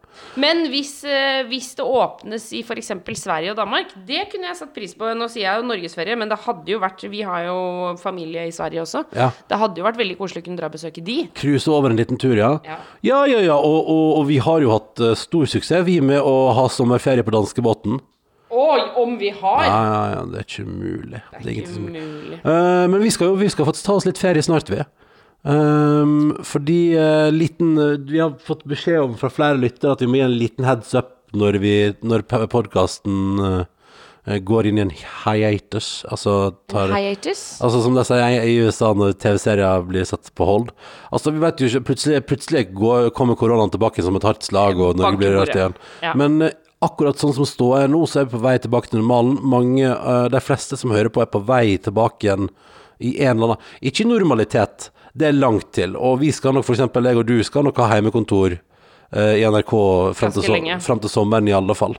Men hvis, eh, hvis det åpnes i f.eks. Sverige og Danmark, det kunne jeg satt pris på. Nå sier jeg jo norgesferie, men det hadde jo vært Vi har jo familie i Sverige også. Ja. Det hadde jo vært veldig koselig å kunne dra og besøke de. Cruise over en liten tur, ja. Ja. Ja, ja, ja. Og, og, og vi har jo hatt eh, stor suksess, vi, med å ha sommerferie på danskebåten. Om vi har! Ja, ja, ja. Det er ikke mulig. Det er det er ikke mulig. Eh, men vi skal jo vi skal faktisk ta oss litt ferie snart, vi. Um, fordi uh, liten uh, Vi har fått beskjed om fra flere lyttere at vi må gi en liten heads up når, vi, når podkasten går inn i en hiatus. Altså tar Hiatus? Altså Som de sier i USA når TV-serier blir satt på hold. Altså Vi vet jo ikke Plutselig, plutselig går, kommer koronaen tilbake som et hardt slag, og Norge blir rørt igjen. Ja. Men akkurat sånn som ståa er nå, så er vi på vei tilbake til normalen. Mange, eh, De fleste som hører på, er på vei tilbake igjen i en eller annen Ikke normalitet, det er langt til. Og vi skal nok, f.eks. jeg og du, skal nok ha heimekontor uh, i NRK frem til, so frem til sommeren i alle fall.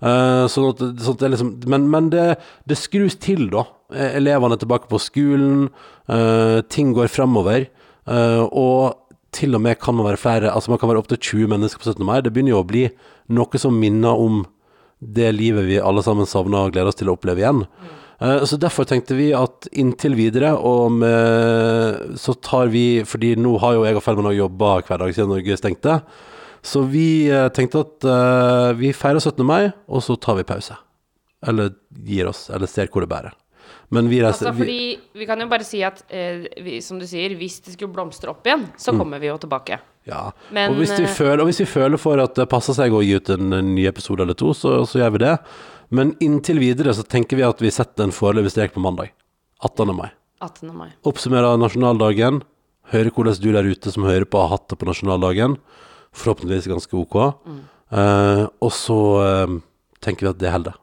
Uh, sånn at, sånn at det liksom, men men det, det skrus til, da. Eh, Elevene er tilbake på skolen, uh, ting går fremover. og til og med kan man være flere, altså man kan være opptil 20 mennesker på 17. mai. Det begynner jo å bli noe som minner om det livet vi alle sammen savner og gleder oss til å oppleve igjen. Eh, Så derfor tenkte vi at inntil videre, og med, så tar vi Fordi nå har jo jeg og Ferman jobba hver dag siden Norge stengte. Så vi eh, tenkte at eh, vi feirer 17. mai, og så tar vi pause. Eller gir oss, eller ser hvor det bærer. Men vi reiser Altså, fordi vi kan jo bare si at, eh, vi, som du sier, hvis det skulle blomstre opp igjen, så kommer vi jo tilbake. Ja. Men, og, hvis vi eh, føler, og hvis vi føler for at det passer seg å gi ut en, en ny episode eller to, så, så gjør vi det. Men inntil videre så tenker vi at vi setter en foreløpig strek på mandag. 18. mai. 18. mai. Oppsummerer nasjonaldagen. Hører hvordan du der ute som hører på, har hatt det på nasjonaldagen. Forhåpentligvis ganske ok. Eh, og så uh, tenker vi at det holder.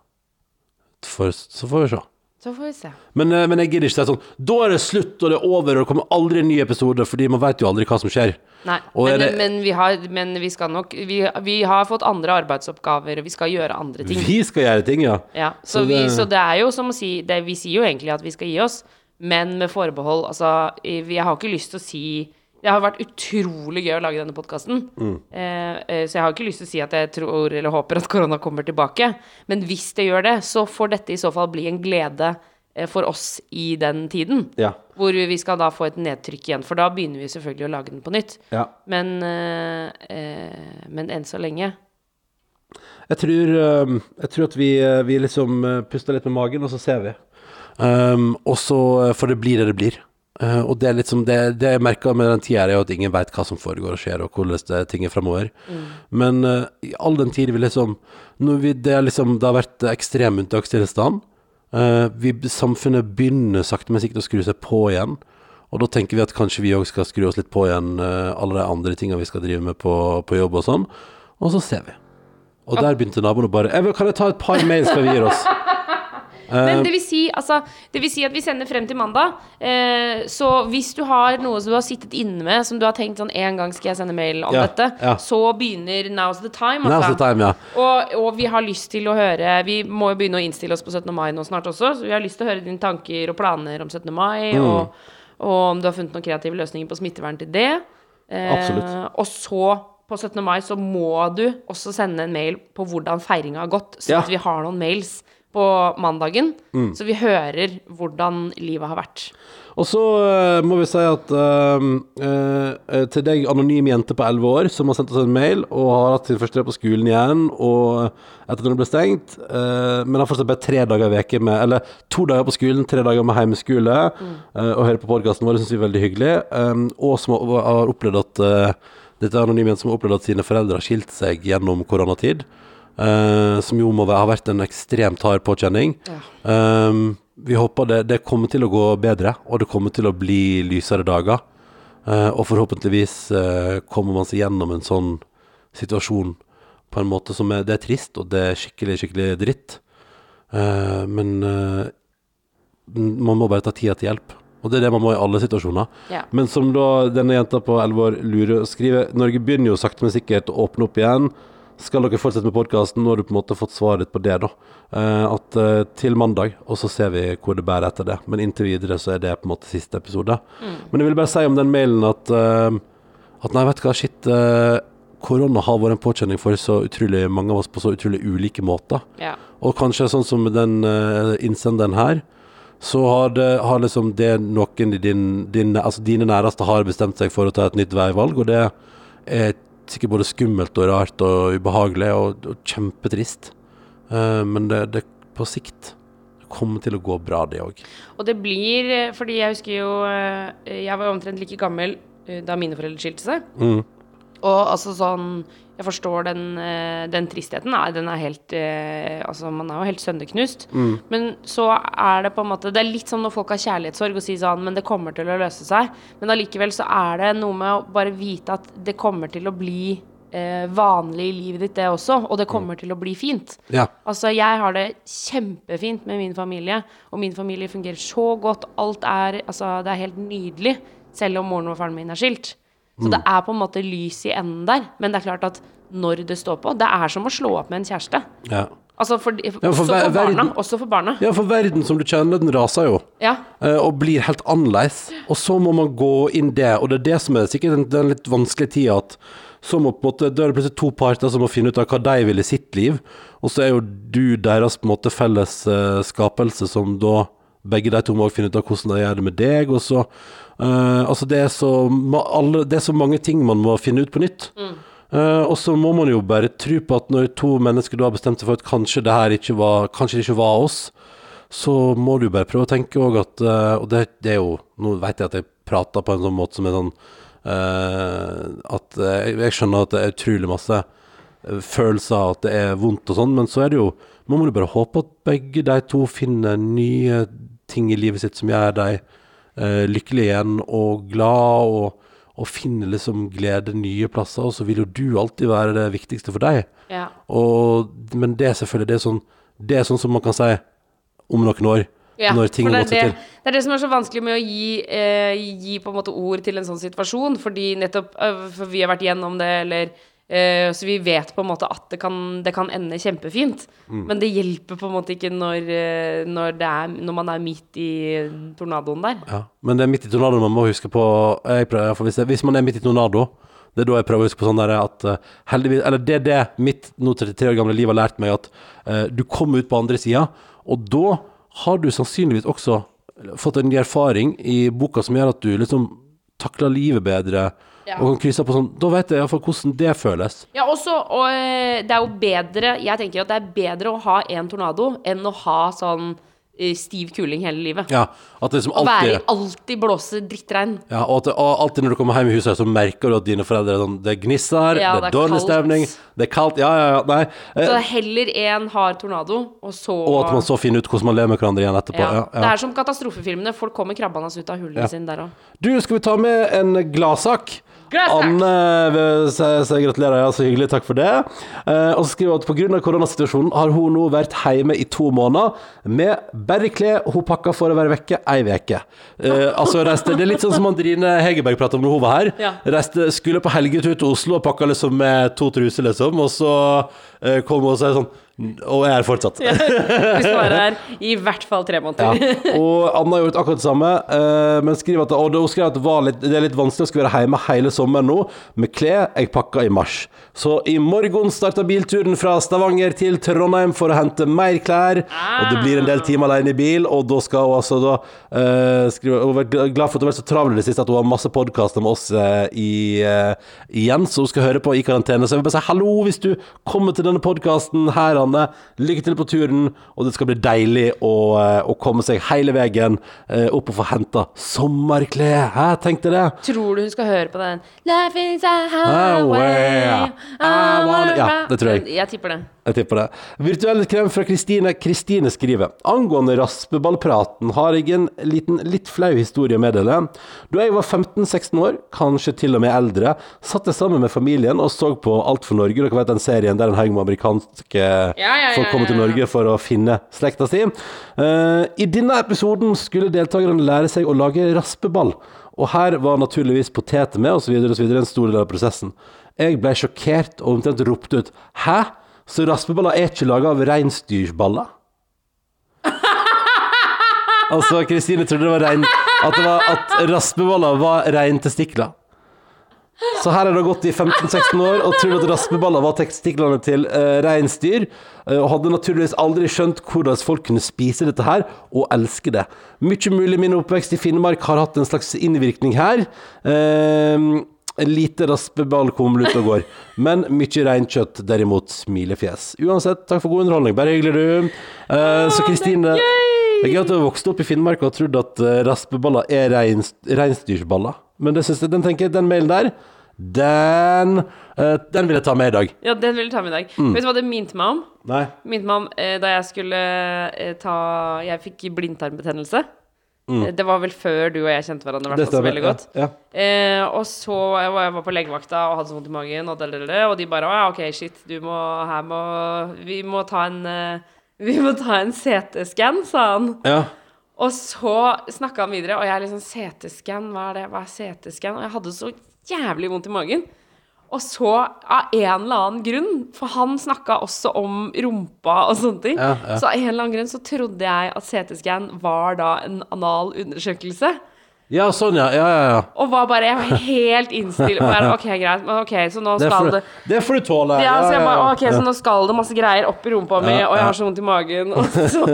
Så får vi se. Så får vi se. Men, men jeg gidder ikke si sånn Da er det slutt, og det er over, og det kommer aldri en ny episode, fordi man vet jo aldri hva som skjer. Nei, men, det- men, vi har, men vi skal nok vi, vi har fått andre arbeidsoppgaver, og vi skal gjøre andre ting. Vi skal gjøre ting, ja. Ja, så, Så vi, det- så det er jo som å si det, Vi sier jo egentlig at vi skal gi oss, men med forbehold. Altså, jeg har ikke lyst til å si Det har vært utrolig gøy å lage denne podkasten. Mm. eh, så jeg har ikke lyst til å si at jeg tror eller håper at korona kommer tilbake. Men hvis det gjør det, så får dette i så fall bli en glede eh, for oss i den tiden. Ja. Hvor vi skal da få et nedtrykk igjen. For da begynner vi selvfølgelig å lage den på nytt. ja. Men, eh, eh, men enn så lenge Jeg tror, eh, jeg tror at vi, eh, vi liksom eh, puster litt med magen, og så ser vi. Um, og så eh, For det blir det det blir. Uh, og det er liksom det, det jeg merker med den tida, er jo at ingen veit hva som foregår og skjer, og hvordan det, ting er fremover. Men uh, i all den tid vi liksom vi, det, liksom det har vært ekstrem unntakstilstand. Eh, vi, samfunnet begynner sakte, men sikkert å skru seg på igjen. Og da tenker vi at kanskje vi òg skal skru oss litt på igjen, eh, alle de andre tingene vi skal drive med på, på jobb og sånn. Og så ser vi. Og der begynte naboen å bare «Eh, Kan jeg ta et par mails før vi gir oss? Men det vil, si, altså, det vil si at vi sender frem til mandag. Eh, så hvis du har noe som du har sittet inne med, som du har tenkt sånn En gang skal jeg sende mail om Ja, dette, ja. så begynner Now's the time. Now's Altså. the time, ja. Og, og vi har lyst til å høre Vi må jo begynne å innstille oss på 17. mai nå snart også, så vi har lyst til å høre dine tanker og planer om 17. mai, Mm. og, og om du har funnet noen kreative løsninger på smittevern til det. Eh. Og så, på 17. mai, så må du også sende en mail på hvordan feiringa har gått, så Ja. at vi har noen mails på mandagen, Mm. så vi hører hvordan livet har vært. Og så uh, må vi si at uh, uh, til deg, anonym jente på 11 år, som har sendt oss en mail og har hatt sin første dag på skolen igjen, og etter at den ble stengt, men har fortsatt bare tre dager i med Eller to dager på skolen, tre dager med hjemmeskole, eh, og hører på podkasten vår, det syns vi er veldig hyggelig, um, og som har, har opplevd at dette er anonym jente som har opplevd at sine foreldre har skilt seg gjennom koronatid. Eh, som jo må ha vært en ekstremt hard påkjenning. Um, vi håper det, det kommer til å gå bedre, og det kommer til å bli lysere dager. Uh, og forhåpentligvis uh, kommer man seg gjennom en sånn situasjon på en måte som er Det er trist, og det er skikkelig, skikkelig dritt. Men man må bare ta tida til hjelp. Og det er det man må i alle situasjoner. Ja. Men som da denne jenta på 11 år lurer og skriver Norge begynner jo sakte, men sikkert å åpne opp igjen. Skal dere fortsette med podkasten? Nå har du på en måte fått svaret på det, da. Eh, at eh, til mandag, og så ser vi hvor det bærer etter det. Men inntil videre så er det på en måte siste episode. Men jeg vil bare si om den mailen at uh, At nei, vet du hva, shit. eh, korona har vært en påkjenning for så utrolig mange av oss på så utrolig ulike måter. Ja. Og kanskje sånn som den innsenderen her, så har, det, har liksom det noen i din, din, altså dine næreste har bestemt seg for å ta et nytt veivalg, og det er sikkert både skummelt og rart og ubehagelig og, og kjempetrist. Uh, men det, det på sikt kommer til å gå bra, det òg. Og det blir eh, Fordi jeg husker jo eh, Jeg var omtrent like gammel da mine foreldre skilte seg. Mm. Og altså sånn Jeg forstår den, eh, den tristheten. Nei, den er helt eh, Altså, man er jo helt sønderknust. Men så er det på en måte Det er litt som når folk har kjærlighetssorg og sier sånn Men det kommer til å løse seg. Men allikevel så er det noe med å bare vite at det kommer til å bli eh, vanlig i livet ditt, det også. Og det kommer til å bli fint. Ja. Altså, jeg har det kjempefint med min familie, og min familie fungerer så godt. Alt er Altså, det er helt nydelig, selv om moren og faren min er skilt. Så det er på en måte lys i enden der. Men det er klart at når det står på Det er som å slå opp med en kjæreste. ja. Altså, for, for også, for barna, også for barna. Ja, for verden som du kjenner, den raser jo. Ja. eh, og blir helt annerledes. Og så må man gå inn det, og det er det som er sikkert den, den litt vanskelige tida, at så må på en måte, da er det plutselig to parter som må finne ut av hva de vil i sitt liv, og så er jo du deres på en måte felles eh, skapelse, som da begge de to må finne ut av hvordan de gjør det med deg, og så uh, Altså, det er, så, alle, det er så mange ting man må finne ut på nytt. Eh, og så må man jo bare tro på at når to mennesker da har bestemt seg for at kanskje det her ikke var, kanskje det ikke var oss, så må du bare prøve å tenke òg at uh, Og det, det er jo Nå vet jeg at jeg prater på en sånn måte som er sånn eh, At eh, jeg skjønner at det er utrolig masse eh, følelser, at det er vondt og sånn, men så er det jo Nå må du bare håpe at begge de to finner nye ting i livet sitt som gjør dem eh, lykkelige igjen og glad, og, og finner liksom glede nye plasser. Og så vil jo du alltid være det viktigste for deg. ja. Og, men det er selvfølgelig det er sånn, det er sånn som man kan si om noen år. Ja, når ting har det, gått seg til. det, det er det som er så vanskelig med å gi, eh, gi på en måte ord til en sånn situasjon, fordi nettopp eh, For vi har vært gjennom det, eller eh, Så vi vet på en måte at det kan, det kan ende kjempefint. Mm. Men det hjelper på en måte ikke når, eh, når, det er, når man er midt i tornadoen der. Ja, men det er midt i tornadoen man må huske på prøver, hvis, det, hvis man er midt i tornado, det er da jeg prøver å huske på sånn der at uh, heldigvis, eller det er det mitt nå 33 år gamle liv har lært meg, at uh, du kommer ut på andre sida, og da har du sannsynligvis også fått en erfaring i boka som gjør at du liksom takler livet bedre, Ja. og kan krysse på sånn, da vet jeg iallfall hvordan det føles. Ja, også, og eh, det er jo bedre Jeg tenker at det er bedre å ha en tornado enn å ha sånn eh, stiv kuling hele livet. Ja, at det liksom Å være alltid alltid blåse drittregn. ja, og, at det, og alltid når du kommer hjem i huset, så merker du at dine foreldre sånn Det gnisser, Ja, det er dårlig kaldt. stemning, det er kaldt Ja, ja, ja. Nei. Så Eh, er heller en hard tornado, og så og at man så finner ut hvordan man lever med hverandre igjen etterpå. ja. Ja, Det er som katastrofefilmene. Folk kommer krabbende ut av hullene sine der òg. Du, skal vi ta med en gladsak? Anne vil si, si gratulerer, ja, så hyggelig, takk for det. Eh, og så skriver hun at pga. koronasituasjonen har hun nå vært hjemme i to måneder med bare klær hun pakka for å være vekke ei uke. Eh, altså, reiste, det er litt sånn som Andrine Hegerberg pratet om når hun var her. Ja. Reiste, skulle på helgetur til Oslo og pakka liksom med to truser, liksom, og så eh, kom hun og sa sånn Og jeg er fortsatt. Vi bare er i hvert fall tre måneder. Ja. Og Anna har gjort akkurat det samme, eh, men skriver at, og hun skrev at det, var litt, det er litt vanskelig å skulle være hjemme hele sommeren nå, med klær jeg pakka i mars. Så i morgen starter bilturen fra Stavanger til Trondheim for å hente mer klær. Og det blir en del timer alene i bil, og da skal hun altså da uh, skrive, Hun er glad for at hun har vært så travel i det siste at hun har masse podkaster med oss uh, i, uh, igjen, så hun skal høre på i karantene. Så jeg vil bare si hallo hvis du kommer til denne podkasten her, Anne. Lykke til på turen, og det skal bli deilig å, eh, å komme seg hele veien eh, opp og få henta sommerklær. Hæ, tenkte det? Tror du hun skal høre på den? Life is a Highway, highway wanna- Ja, det tror jeg. Jeg tipper det. Jeg tipper det. Virtuell krem fra Kristine. Kristine skriver Angående raspeballpraten har jeg en liten, litt flau historie å meddele. Da jeg var 15-16 år, kanskje til og med eldre, satt jeg sammen med familien og så på Alt for Norge. Dere vet den serien der en haug med amerikanske ja, ja, folk kommer til. Norge for å finne slekta si. Uh, I denne episoden skulle deltakerne lære seg å lage raspeball. Og her var naturligvis poteter med, osv., osv. en stor del av prosessen. Jeg ble sjokkert og omtrent ropte ut Hæ? Så raspeballer er ikke laga av reinsdyrballer'? altså, Kristine trodde det var rein At, det var, at raspeballer var reintestikler. Så her har det gått i 15-16 år og trodd at raspeballer var testiklene til uh, reinsdyr. Uh, og hadde naturligvis aldri skjønt hvordan folk kunne spise dette her, og elske det. Mye mulig min oppvekst i Finnmark har hatt en slags innvirkning her. Uh, lite raspeball kommer ut og går. Men mye reinkjøtt, derimot smilefjes. Uansett, takk for god underholdning. Bare hyggelig, du. Uh, så Kristine Det er gøy at du har vokst opp i Finnmark og trodd at eh, raspeballer er reins, reinsdyrsballer. Men det synes jeg, den, tenker den mailen der, den, uh, den vil jeg ta med i dag. Ja, den vil jeg ta med i dag. Mm. Vet du hva det minte meg om? Nei. Minte meg om eh, da jeg skulle eh, ta Jeg fikk blindtarmbetennelse. Mm. Det var vel før du og jeg kjente hverandre hvert så veldig godt. Ja, ja. Eh, og så jeg var jeg var på legevakta og hadde så vondt i magen, og, og de bare Å ja, OK, shit, du må Her må Vi må ta en eh, Vi må ta en CT-skann, sa han. ja. Og så snakka han videre, og jeg liksom CT-skann, hva er det? Hva er CT-skann? Og jeg hadde så jævlig vondt i magen. Og så, av en eller annen grunn, for han snakka også om rumpa og sånne ting, Ja, ja. så av en eller annen grunn så trodde jeg at CT-skann var da en anal undersøkelse. Ja, sånn, ja. Ja, ja, ja. Og var bare jeg var helt innstilt bare, OK, greit, men OK, så nå skal det det får du tåle. ja, så jeg bare, ok, så nå skal det masse greier opp i rumpa mi, og jeg har så vondt i magen, og så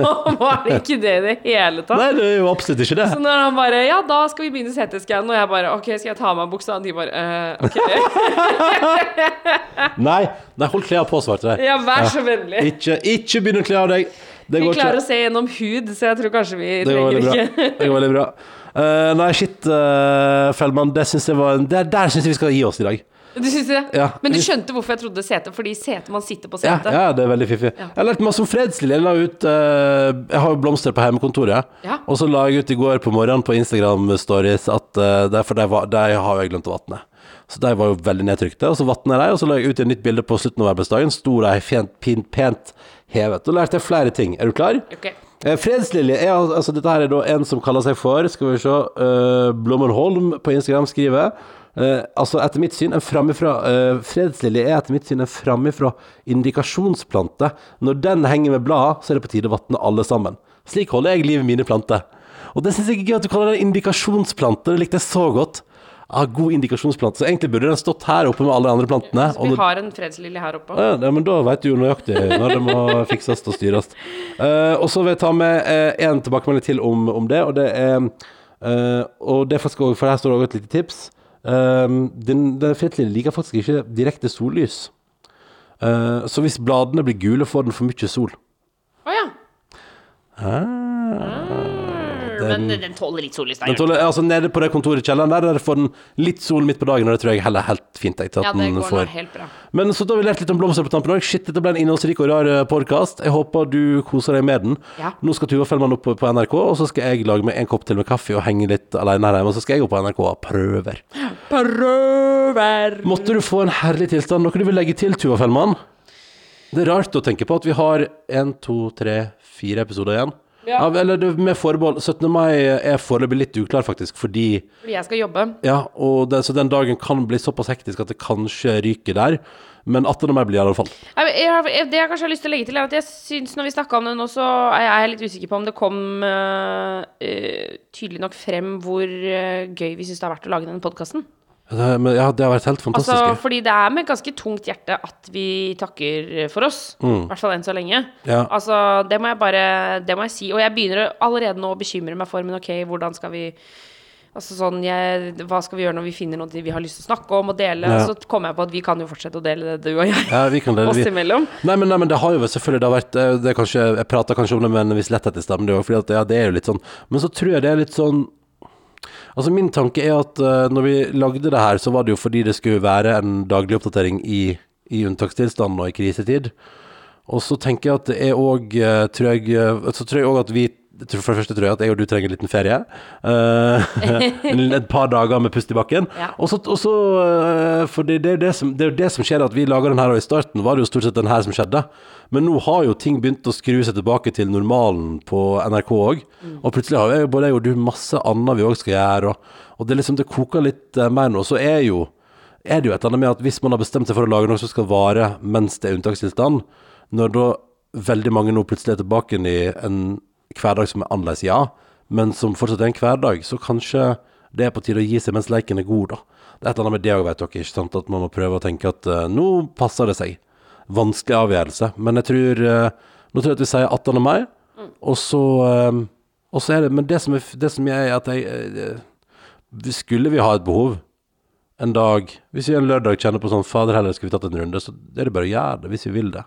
var det ikke det i det hele tatt. Nei, det er jo absolutt ikke det. Så når han bare Ja, da skal vi begynne CT-scan, og jeg bare OK, skal jeg ta av meg buksa? Og de bare eh, OK. Nei, nei hold klærne på, svarte de. Ja, vær så vennlig. Ikke, ikke begynn å kle av deg. Det Vi klarer ikke. å se gjennom hud, så jeg tror kanskje vi trenger ikke Det går veldig bra. Eh, nei, shit, uh, Fellmann, det synes jeg var Der, der syns jeg vi skal gi oss i dag. Du syns det? Ja. Men du skjønte hvorfor jeg trodde sete? Fordi sete, man sitter på Ja, setet. ja, det er veldig fiffig. Jeg har lært masse om fredslilje. Jeg la ut eh, Jeg har jo blomster på hjemmekontoret. Ja. Og så la jeg ut i går på morgenen på Instagram Stories at uh, det, For de, var, de har jeg glemt å vatne. Så de var jo veldig nedtrykte. Og så vatna jeg de, og så la jeg ut et nytt bilde på slutten av arbeidsdagen. Sto de pent, pent, pent hevet. Da lærte jeg flere ting. Er du klar? Ok. Eh, Fredslilje er altså Dette her er da en som kaller seg for Skal vi se uh, Blommenholm på Instagram skriver uh, Altså etter mitt syn en framifra uh, Fredslilje er etter mitt syn en framifra indikasjonsplante. Når den henger med bladet Så er det på tide å vatne alle sammen. Slik holder jeg livet mine planter. Og det synes jeg er gøy at du kaller det indikasjonsplante Det likte jeg så godt ah, God indikasjonsplante Så egentlig burde den stått her oppe med alle de andre plantene Så vi har en fredslilje her oppe. ja, ja, men da vet du jo nøyaktig når det må fikses og styres. Uh, og så vil jeg ta med én tilbakemelding til om, om det, og det er uh, Og det er faktisk også, for her står det også et lite tips. Uh, den, den fetlilje liker faktisk ikke direkte sollys. Eh, så hvis bladene blir gule, får den for mye sol. Å ja. Den- Men den tåler litt sollys, da. Den tåler, altså Nede på det kontoret i kjelleren der, der får den litt sol midt på dagen, og det tror jeg heller helt fint. Jeg, Ja, det går får. helt bra. Men så da har vi lært litt om blomster på tampen òg. Shit, dette ble en innholdsrik og rar podkast. Jeg håper du koser deg med den. Ja. Nå skal Tuva Fellmann opp på, på NRK, og så skal jeg lage meg en kopp til med kaffe og henge litt alene her hjemme. Og så skal jeg opp på NRK og prøver. Prøver. Måtte du få en herlig tilstand. Noe du vil legge til, Tuva Fellmann? Det er rart å tenke på at vi har én, to, tre, fire episoder igjen. Ja. Eller det, med forbehold. 17. mai er foreløpig litt uklar, faktisk, fordi Fordi jeg skal jobbe. Ja, og det, så den dagen kan bli såpass hektisk at det kanskje ryker der. Men 18. mai blir i alle fall. Jeg, jeg, det jeg kanskje har lyst til å legge til, er at jeg syns når vi snakka om det nå, så er jeg litt usikker på om det kom uh, uh, tydelig nok frem hvor uh, gøy vi syns det har vært å lage denne podkasten. Det, men, ja, det har vært helt fantastisk. Altså, fordi det er med ganske tungt hjerte at vi takker for oss. I hvert fall enn så lenge. Mm. Ja. Altså, det må jeg bare Det må jeg si. Og jeg begynner allerede nå å bekymre meg for Men ok, hvordan skal vi Altså sånn, jeg, Hva skal vi gjøre når vi finner noe vi har lyst til å snakke om og dele? Ja. Så kommer jeg på at vi kan jo fortsette å dele det, du og jeg. Ja, vi kan dele, Oss vi. imellom. Nei, men, nei, men det har jo selvfølgelig det har vært eh, det er kanskje, Jeg prater kanskje om det med en viss letthet i stemmen, det ja, det er jo litt sånn Men så tror jeg det er litt sånn Altså Min tanke er at uh, når vi lagde det her, så var det jo fordi det skulle være en daglig oppdatering i, i unntakstilstand og i krisetid. Og så tenker jeg at det er òg Tror jeg eh, Så tror jeg òg at vi For det første tror jeg at jeg og du trenger en liten ferie. Uh, et par dager med pust i bakken. Ja. Og så, eh, For det, det, er jo det, det er det som skjer, at vi lager den her, og i starten var det jo stort sett den her som skjedde. Men nå har jo ting begynt å skru seg tilbake til normalen på NRK òg. Og plutselig har jo både jeg og du masse annet vi òg skal gjøre, og, og det liksom det koker litt uh, mer nå. Så er jo er det jo et eller annet med at hvis man har bestemt seg for å lage noe som skal vare mens det er unntakstilstand, når da veldig mange nå plutselig er tilbake i en hverdag som er annerledes, ja, men som fortsatt er en hverdag, så kanskje det er på tide å gi seg mens leken er god, da. Det er et eller annet med det òg, vet dere, ikke sant, at man må prøve å tenke at uh, nå passer det seg. Vanskelig avgjørelse, men jeg tror eh, Nå tror jeg at vi sier 18. mai, og så eh, og så er det Men det som er, det som er at jeg eh, Skulle vi ha et behov en dag Hvis vi en lørdag kjenner på sånn Fader heller, skal vi tatt en runde? Så er det bare å gjøre det, hvis vi vil det.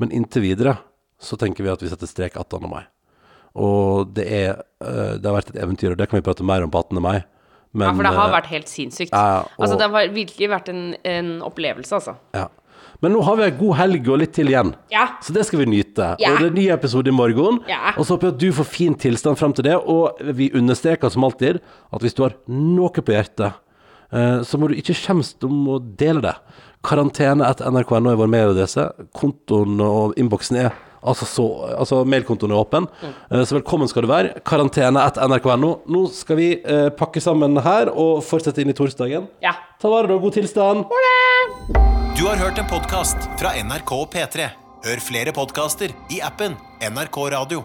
Men inntil videre så tenker vi at vi setter strek 18. mai. Og det er Det har vært et eventyr, og det kan vi prate mer om på 18. mai. Men, Ja, for det har vært helt sinnssykt. ja, og- Altså, det har virkelig vært en, en opplevelse, altså. ja. Men nå har vi en god helg og litt til igjen. Ja. Så det skal vi nyte. Ja. Og det er en ny episode i morgen. Ja. Og så håper jeg at du får fin tilstand frem til det. Og vi understreker som alltid at hvis du har noe på hjertet, eh, så må du ikke skjemmes om å dele det. Karantene etter nrk.no er vår mailadresse. Kontoen og innboksen er altså så Altså mailkontoen er åpen. Mm. Så velkommen skal du være. Karantene etter nrk.no. Nå skal vi eh, pakke sammen her og fortsette inn i torsdagen. Ja. Ta vare da. God tilstand. Du har hørt en podkast fra NRK og P3. Hør flere podkaster i appen NRK Radio.